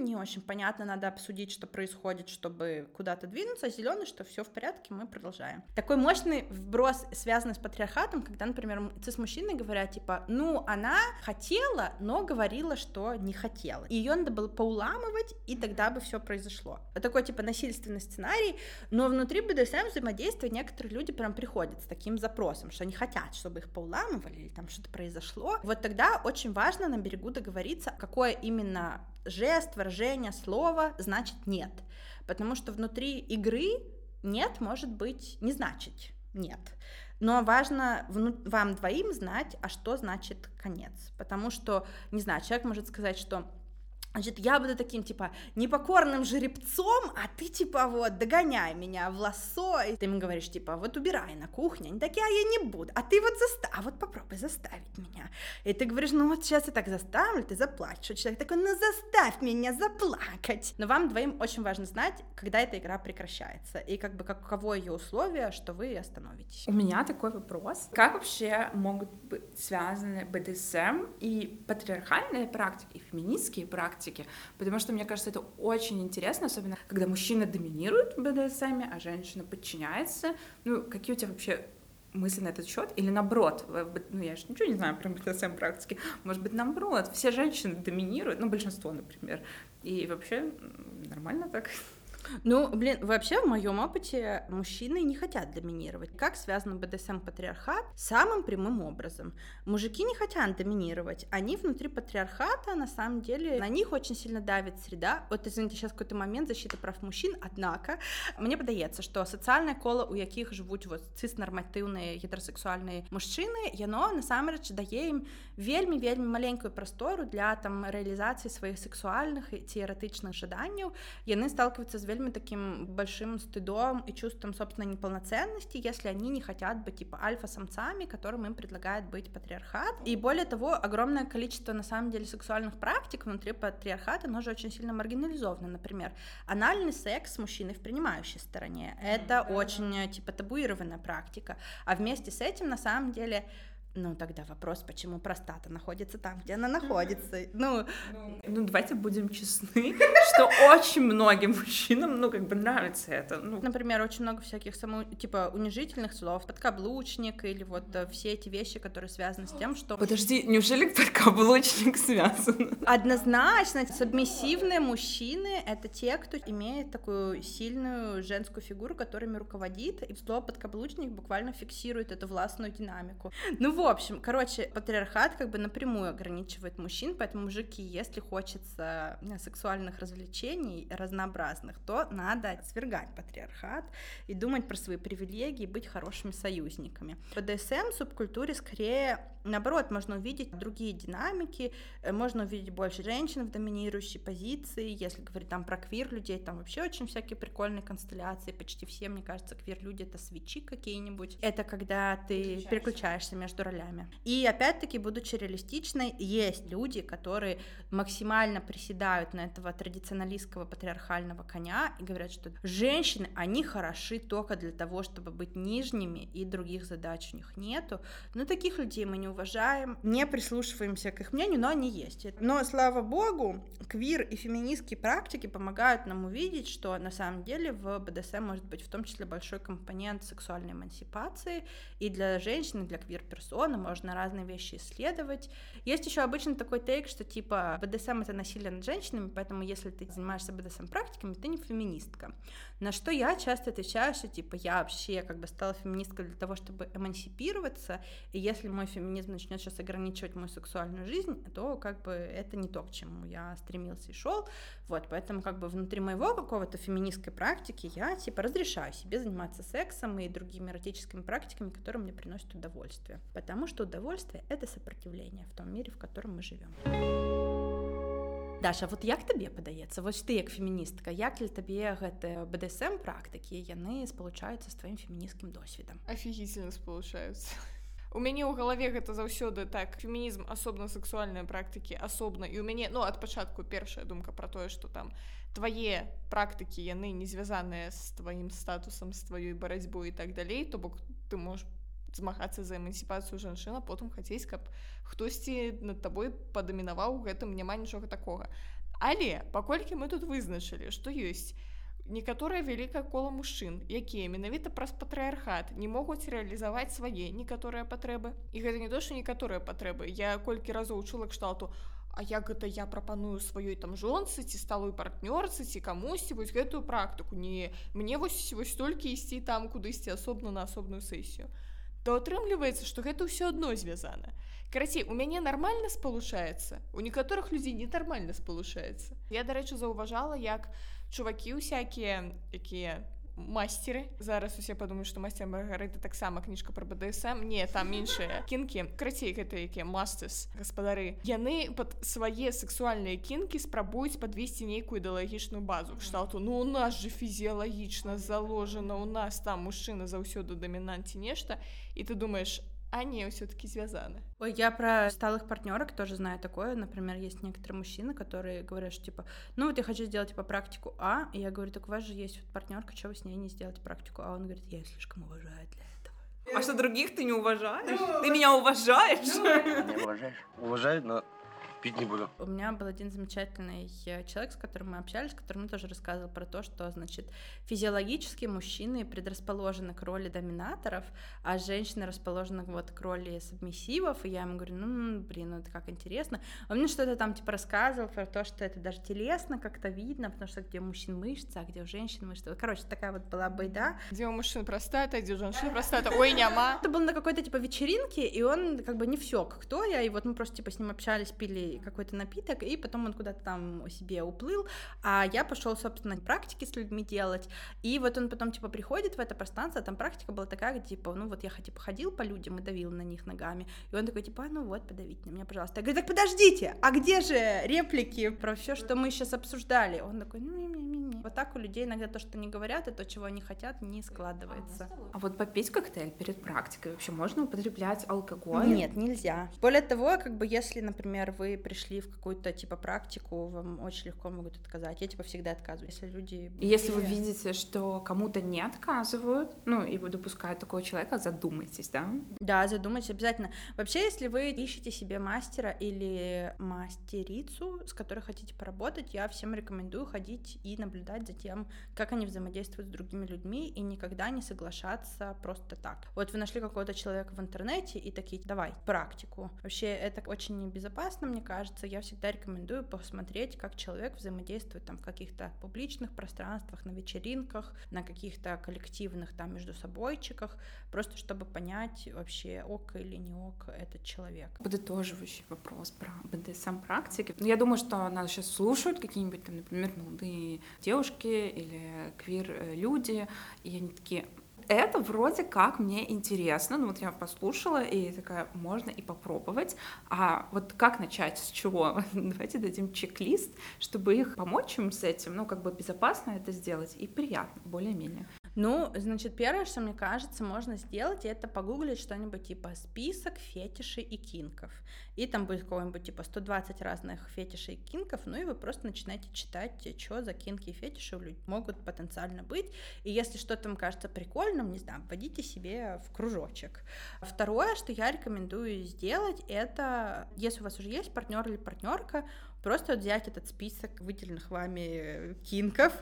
не очень понятно, надо обсудить, что происходит, чтобы куда-то двинуться, а зеленый, что все в порядке, мы продолжаем. Такой мощный вброс, связанный с патриархатом, когда, например, с мужчиной говорят, типа, ну, она хотела, но говорила, что не хотела. И ее надо было поуламывать, и тогда бы все произошло. Такой, типа, насильственный сценарий, но внутри БДСМ взаимодействия некоторые люди прям приходят с таким запросом, что они хотят, чтобы их поуламывали, или там что-то произошло. Вот тогда очень важно на берегу договориться, какое именно жест, выражение, слово значит нет. Потому что внутри игры нет может быть не значить нет. Но важно вам двоим знать, а что значит конец. Потому что, не знаю, человек может сказать, что Значит, я буду таким, типа, непокорным жеребцом, а ты, типа, вот, догоняй меня в лосо, и ты ему говоришь, типа, вот убирай на кухне, они такие, а я не буду, а ты вот заставь, а вот попробуй заставить меня. И ты говоришь, ну вот сейчас я так заставлю, ты заплачешь. И человек такой, ну заставь меня заплакать. Но вам двоим очень важно знать, когда эта игра прекращается, и как бы каково ее условие, что вы остановитесь. У меня такой вопрос. Как вообще могут быть связаны БДСМ и патриархальные практики, и феминистские практики, практики, потому что мне кажется, это очень интересно, особенно когда мужчина доминирует в БДСМ, а женщина подчиняется. Ну, какие у тебя вообще мысли на этот счет? Или наоборот, ну я же ничего не знаю про БДСМ практики, может быть наоборот, все женщины доминируют, ну большинство, например, и вообще нормально так? Ну, блин, вообще в моем опыте мужчины не хотят доминировать. Как связан БДСМ-патриархат? Самым прямым образом. Мужики не хотят доминировать. Они внутри патриархата, на самом деле, на них очень сильно давит среда. Вот, извините, сейчас какой-то момент защиты прав мужчин, однако, мне падаецца, что социальное коло, у якіх жывуць вот цыснарматыўныя гетерасексуальныя мужчыны, яно насамрэч дае ім вельмі вельмі маленькую прастору для там рэалізацыі сваіх сексуальных і ці эратычных жаданняў. Яны сталкиваются з вельми таким большим стыдом и чувством собственной неполноценности, если они не хотят быть типа альфа-самцами, которым им предлагает быть патриархат. И более того, огромное количество на самом деле сексуальных практик внутри патриархата, оно же очень сильно маргинализовано. Например, анальный секс с мужчиной в принимающей стороне. Это очень типа табуированная практика. А вместе с этим на самом деле ну, тогда вопрос, почему простата находится там, где она находится. Ну, ну давайте будем честны, что очень многим мужчинам, ну, как бы нравится это. Ну. Например, очень много всяких само, типа, унижительных слов, подкаблучник или вот э, все эти вещи, которые связаны с тем, что... Подожди, неужели подкаблучник связан? Однозначно, субмиссивные мужчины — это те, кто имеет такую сильную женскую фигуру, которыми руководит, и слово подкаблучник буквально фиксирует эту властную динамику. Ну вот, в общем, короче, патриархат как бы напрямую ограничивает мужчин, поэтому мужики, если хочется э, сексуальных развлечений разнообразных, то надо свергать патриархат и думать про свои привилегии, быть хорошими союзниками. В БДСМ субкультуре скорее наоборот можно увидеть другие динамики, э, можно увидеть больше женщин в доминирующей позиции, если говорить там про квир людей, там вообще очень всякие прикольные констелляции, почти все, мне кажется, квир люди это свечи какие-нибудь. Это когда ты переключаешься между ролями ролями. И опять-таки, будучи реалистичной, есть люди, которые максимально приседают на этого традиционалистского патриархального коня и говорят, что женщины, они хороши только для того, чтобы быть нижними, и других задач у них нету. Но таких людей мы не уважаем, не прислушиваемся к их мнению, но они есть. Но, слава богу, квир и феминистские практики помогают нам увидеть, что на самом деле в БДСМ может быть в том числе большой компонент сексуальной эмансипации и для женщин, и для квир-персон, шаблоны, можно разные вещи исследовать. Есть еще обычно такой тейк, что типа БДСМ это насилие над женщинами, поэтому если ты занимаешься БДСМ практиками, ты не феминистка. На что я часто отвечаю, что типа я вообще как бы стала феминисткой для того, чтобы эмансипироваться, и если мой феминизм начнет сейчас ограничивать мою сексуальную жизнь, то как бы это не то, к чему я стремился и шел. Вот, поэтому как бы внутри моего какого-то феминистской практики я типа разрешаю себе заниматься сексом и другими эротическими практиками, которые мне приносят удовольствие. Потому что удовольствие — это сопротивление в том мире, в котором мы живем. Даша вот як табе падаецца вось ты як феміністка як для табе гэты бДсм практыкі яны спалучаюцца з тваім феміністкім досведам? Офігительно спалучаюцца. У мяне ў галаве гэта заўсёды так фемінізм асобна сексуальныя практыкі асобна. І у мяне ну ад пачатку першая думка про тое что там твае практыкі яны не звязаныя з тваім статусам з тваёй барацьбой і так далей то бок ты можешь змагацца за эмансіпацыю жанчына потым хацець каб хтосьці над табой падамінаваў гэтым няма нічога такога але паколькі мы тут вызначылі што ёсць некаторае вялікае кола мужчын якія менавіта праз патрыархат не могуць рэалізаваць свае некаторыя патрэбы. І гэта не то што некаторыя патрэбы. Я колькі разоў чула кшталту А як гэта я прапаную сваёй там жонцы ці сталой партнёрцы ці камусьці вось гэтую практыку? Не мне вось вось толькі ісці там кудысьці асобна на асобную сесію то атрымліваецца што гэта ўсё адно звязана карацей у мяне нармальна спалучаецца у некаторых людзей нетармальна спалучаецца я дарэчы заўважала як чувакі усякія якія мастеры зараз усе падумаюць што мастер маргарыта таксама кніжка про бДсм. Не там іншыя кінкі крацей гэта якія мастыс гаспадары яны под свае сексуальныя кінкі спрабуюць подвесці нейкую ідэалагічную базу. Кшталту ну у нас же фізіялагічна заложена у нас там мужчына заўсёды дамінанці нешта і ты думаешь а не все-таки связаны. Ой, я про сталых партнерок тоже знаю такое. Например, есть некоторые мужчины, которые говорят, что типа, ну вот я хочу сделать типа практику А, и я говорю, так у вас же есть вот партнерка, что вы с ней не сделаете практику А? Он говорит, я слишком уважаю для этого. А что других ты не уважаешь? Ну, ты меня уважаешь? Ну, не уважаешь? Уважаю, но пить не буду. У меня был один замечательный э, человек, с которым мы общались, который мне тоже рассказывал про то, что, значит, физиологически мужчины предрасположены к роли доминаторов, а женщины расположены вот к роли субмиссивов, и я ему говорю, ну, блин, ну это как интересно. Он мне что-то там, типа, рассказывал про то, что это даже телесно как-то видно, потому что где у мужчин мышцы, а где у женщин мышцы. Короче, такая вот была байда. Где у мужчин простата, где у женщин простата, ой, няма. Это было на какой-то, типа, вечеринке, и он как бы не все, кто я, и вот мы просто, типа, с ним общались, пили какой-то напиток, и потом он куда-то там себе уплыл, а я пошел, собственно, практики с людьми делать, и вот он потом, типа, приходит в это пространство, а там практика была такая, где, типа, ну вот я, типа, ходил по людям и давил на них ногами, и он такой, типа, «А, ну вот, подавите на меня, пожалуйста. Я говорю, так подождите, а где же реплики про все, что мы сейчас обсуждали? Он такой, ну, не, не, не, не. Вот так у людей иногда то, что они говорят, и то, чего они хотят, не складывается. А вот попить коктейль перед практикой вообще можно употреблять алкоголь? Нет, нельзя. Более того, как бы если, например, вы пришли в какую-то типа практику, вам очень легко могут отказать. Я типа всегда отказываю, если люди. Если вы видите, что кому-то не отказывают, ну и вы допускают такого человека, задумайтесь, да? Да, задумайтесь обязательно. Вообще, если вы ищете себе мастера или мастерицу, с которой хотите поработать, я всем рекомендую ходить и наблюдать за тем, как они взаимодействуют с другими людьми и никогда не соглашаться просто так. Вот вы нашли какого-то человека в интернете и такие, давай, практику. Вообще, это очень небезопасно, мне кажется. Я всегда рекомендую посмотреть, как человек взаимодействует там в каких-то публичных пространствах, на вечеринках, на каких-то коллективных там между собойчиках, просто чтобы понять вообще ок или не ок этот человек. Подытоживающий вопрос про БДСМ практики. Ну, я думаю, что нас сейчас слушают какие-нибудь там, например, молодые девушки или квир-люди, и они такие, это вроде как мне интересно, ну вот я послушала и такая, можно и попробовать, а вот как начать, с чего? Давайте дадим чек-лист, чтобы их помочь им с этим, ну как бы безопасно это сделать и приятно, более-менее. Ну, значит, первое, что мне кажется, можно сделать, это погуглить что-нибудь типа список фетишей и кинков. И там будет какой-нибудь типа 120 разных фетишей и кинков, ну и вы просто начинаете читать, что за кинки и фетиши у людей могут потенциально быть. И если что-то вам кажется прикольным, не знаю, вводите себе в кружочек. Второе, что я рекомендую сделать, это, если у вас уже есть партнер или партнерка, просто взять этот список выделенных вами кинков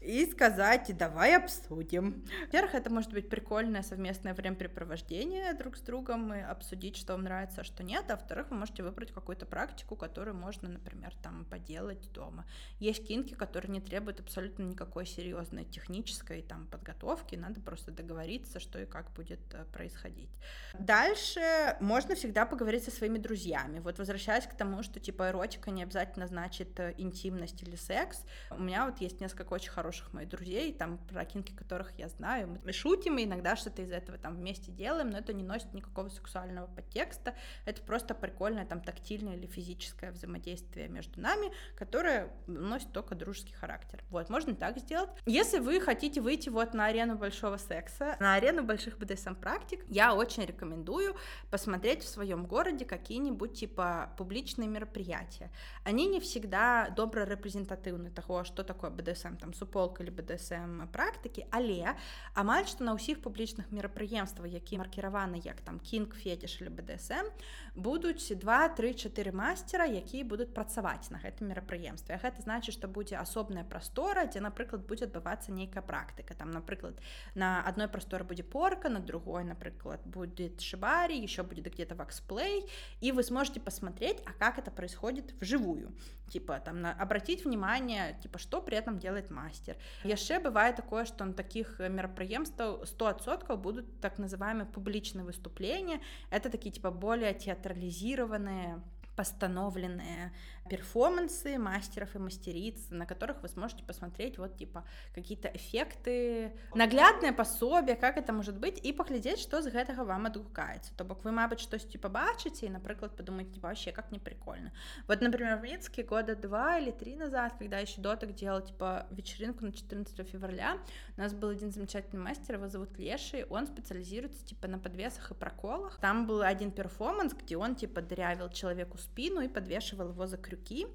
и сказать, давай обсудим. Во-первых, это может быть прикольное совместное времяпрепровождение друг с другом и обсудить, что вам нравится, а что нет. А во-вторых, вы можете выбрать какую-то практику, которую можно, например, там поделать дома. Есть кинки, которые не требуют абсолютно никакой серьезной технической там подготовки, надо просто договориться, что и как будет э, происходить. Дальше можно всегда поговорить со своими друзьями. Вот возвращаясь к тому, что типа эротика не обязательно значит э, интимность или секс. У меня вот есть несколько очень хороших моих друзей, там про кинки которых я знаю. Мы шутим и иногда что-то из этого там вместе делаем, но это не носит никакого сексуального подтекста. Это просто прикольное там тактильное или физическое взаимодействие между нами, которое носит только дружеский характер. Вот, можно так сделать. Если вы хотите выйти вот на арену большого секса, на арену больших BDSM-практик, я очень рекомендую посмотреть в своем городе какие-нибудь типа публичные мероприятия. Они не всегда добра рэпрэзентатыўны таго што такое бДсм там суполка или бДсм практыкі але амаль што на ўсіх публічных мерапрыемствах які маркіраваны як там кінг фетиш или бДсм будуць два три чатыры мастера якія будуць працаваць на гэтым мерапрыемстве. Гэта значит что будзе асобная прастора дзе напрыклад будзе адбывацца нейкая практыка. Там напрыклад на одной прасторы будзе порка на другой напрыклад будет шибари еще будет где-то ваксплей и вы сможете посмотреть а как это происходит вживую типа там на, обратить внимание типа что при этом делает мастер яшчэ бывает такое что на таких мерапрыемстваў 100соткаў будут так называемые публічные выступления это такие типа более театрализированные постановленные перформансы мастеров и мастериц, на которых вы сможете посмотреть вот типа какие-то эффекты, наглядное пособие, как это может быть, и поглядеть, что з гэтага вам адгукаецца. То бок вы, мабыць, штосьці побачыце и, напрыклад, подумайте, типа, вообще, как не прикольно. Вот, например, в Минске года два или три назад, когда еще доток делал, типа, вечеринку на 14 февраля, у нас был один замечательный мастер, его зовут Леший, он специализируется, типа, на подвесах и проколах. Там был один перформанс, где он, типа, дырявил человеку спину и подвешивал его за крюк крюки,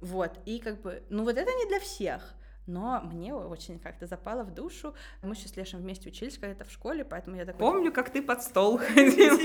вот, и как бы, ну вот это не для всех, но мне очень как-то запало в душу. Мы еще с Лешем вместе учились когда-то в школе, поэтому я такой... Помню, как ты под стол ходил.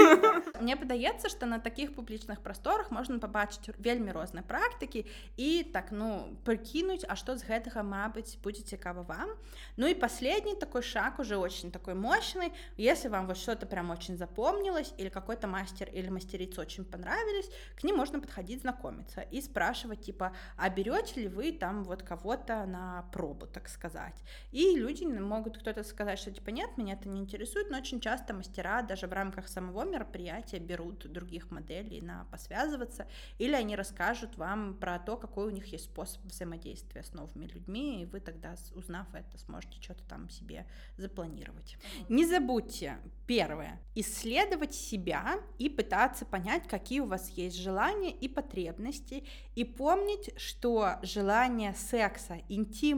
Мне падаецца, што на такіх публічных прасторах можна пабачыць вельмі розныя практыкі і так ну прыкінуць, а што з гэтага мабыць будзе цікава вам. Ну и последний такой шаг уже очень такой мощный. Если вам вот что-то прям очень запомнилось или какой-то мастер или мастерица очень понравились, к ним можно подходить знакомиться и спрашивать типа, а берете ли вы там вот кого-то на пробу, так сказать. И люди могут кто-то сказать, что типа нет, меня это не интересует, но очень часто мастера даже в рамках самого мероприятия берут других моделей на посвязываться, или они расскажут вам про то, какой у них есть способ взаимодействия с новыми людьми, и вы тогда, узнав это, сможете что-то там себе запланировать. Не забудьте, первое, исследовать себя и пытаться понять, какие у вас есть желания и потребности, и помнить, что желание секса,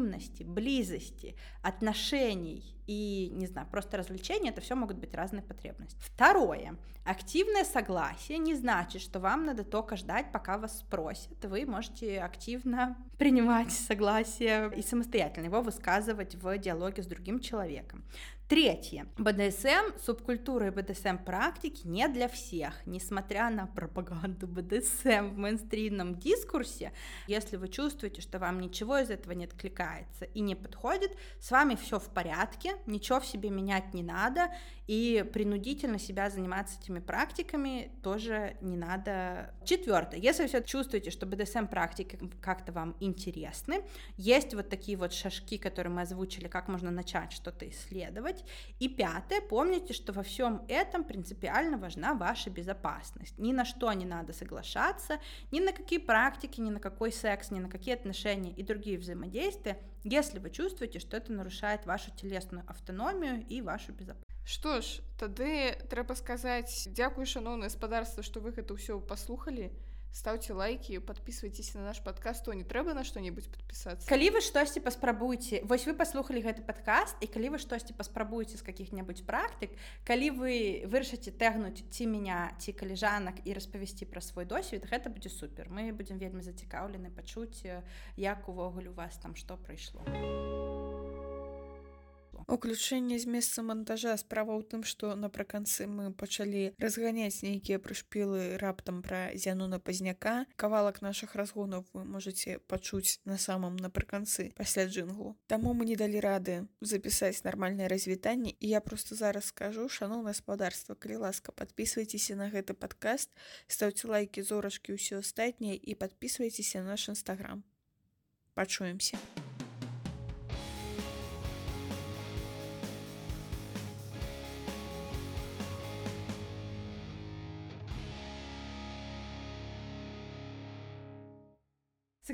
интимности, близости, отношений и, не знаю, просто развлечения, это все могут быть разные потребности. Второе. Активное согласие не значит, что вам надо только ждать, пока вас спросят. Вы можете активно принимать согласие и самостоятельно его высказывать в диалоге с другим человеком. Третье. БДСМ, субкультура и БДСМ практики не для всех. Несмотря на пропаганду БДСМ в мейнстримном дискурсе, если вы чувствуете, что вам ничего из этого не откликается и не подходит, с вами все в порядке, ничего в себе менять не надо, и принудительно себя заниматься этими практиками тоже не надо. Четвертое. Если все чувствуете, что БДСМ практики как-то вам интересны, есть вот такие вот шажки, которые мы озвучили, как можно начать что-то исследовать. И пятое. Помните, что во всем этом принципиально важна ваша безопасность. Ни на что не надо соглашаться, ни на какие практики, ни на какой секс, ни на какие отношения и другие взаимодействия, если вы чувствуете, что это нарушает вашу телесную автономию и вашу безопасность. Што ж тады трэба сказаць дзякуй шаноўна гаспадарства што вы гэта ўсё паслухалі ставце лайки подписывайтесь на наш подкаст. То не трэба на что-нибудь подписаться? Калі вы штосьці паспрабуйце вось вы паслухали гэты подкаст і калі вы штосьці паспрабуеце з каких-небудзь практык калі вы вырашыце тэгнуць ці меня ці каліжанак і распавесці пра свой досвед гэта будзе супер. Мы будем вельмі зацікаўлены пачуць як увогуле у вас там что прыйшло а Уключэнне з месца монтажа справа ў тым, што напрыканцы мы пачалі разганяць нейкія прышпілы раптам пра зянуна пазняка. Кавалак нашых разгонаў вы можете пачуць на самым напрыканцы пасля джынгу. Таму мы не далі рады запісаць нармальнае развітанне і я просто зараз скажу шаноў гаспадарства, калі ласка, подписывайтеся на гэты падкаст, стаўце лайки зорачкі ўсё астатняе і подписывайтеся на наш нстаграм. Пачуемся.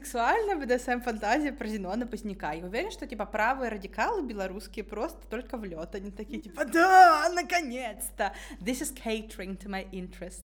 Сексуальная БДСМ фантазия про Зенона Поздняка. Я уверен, что типа правые радикалы белорусские просто только в лед. Они такие типа, да, наконец-то. This is catering to my interest.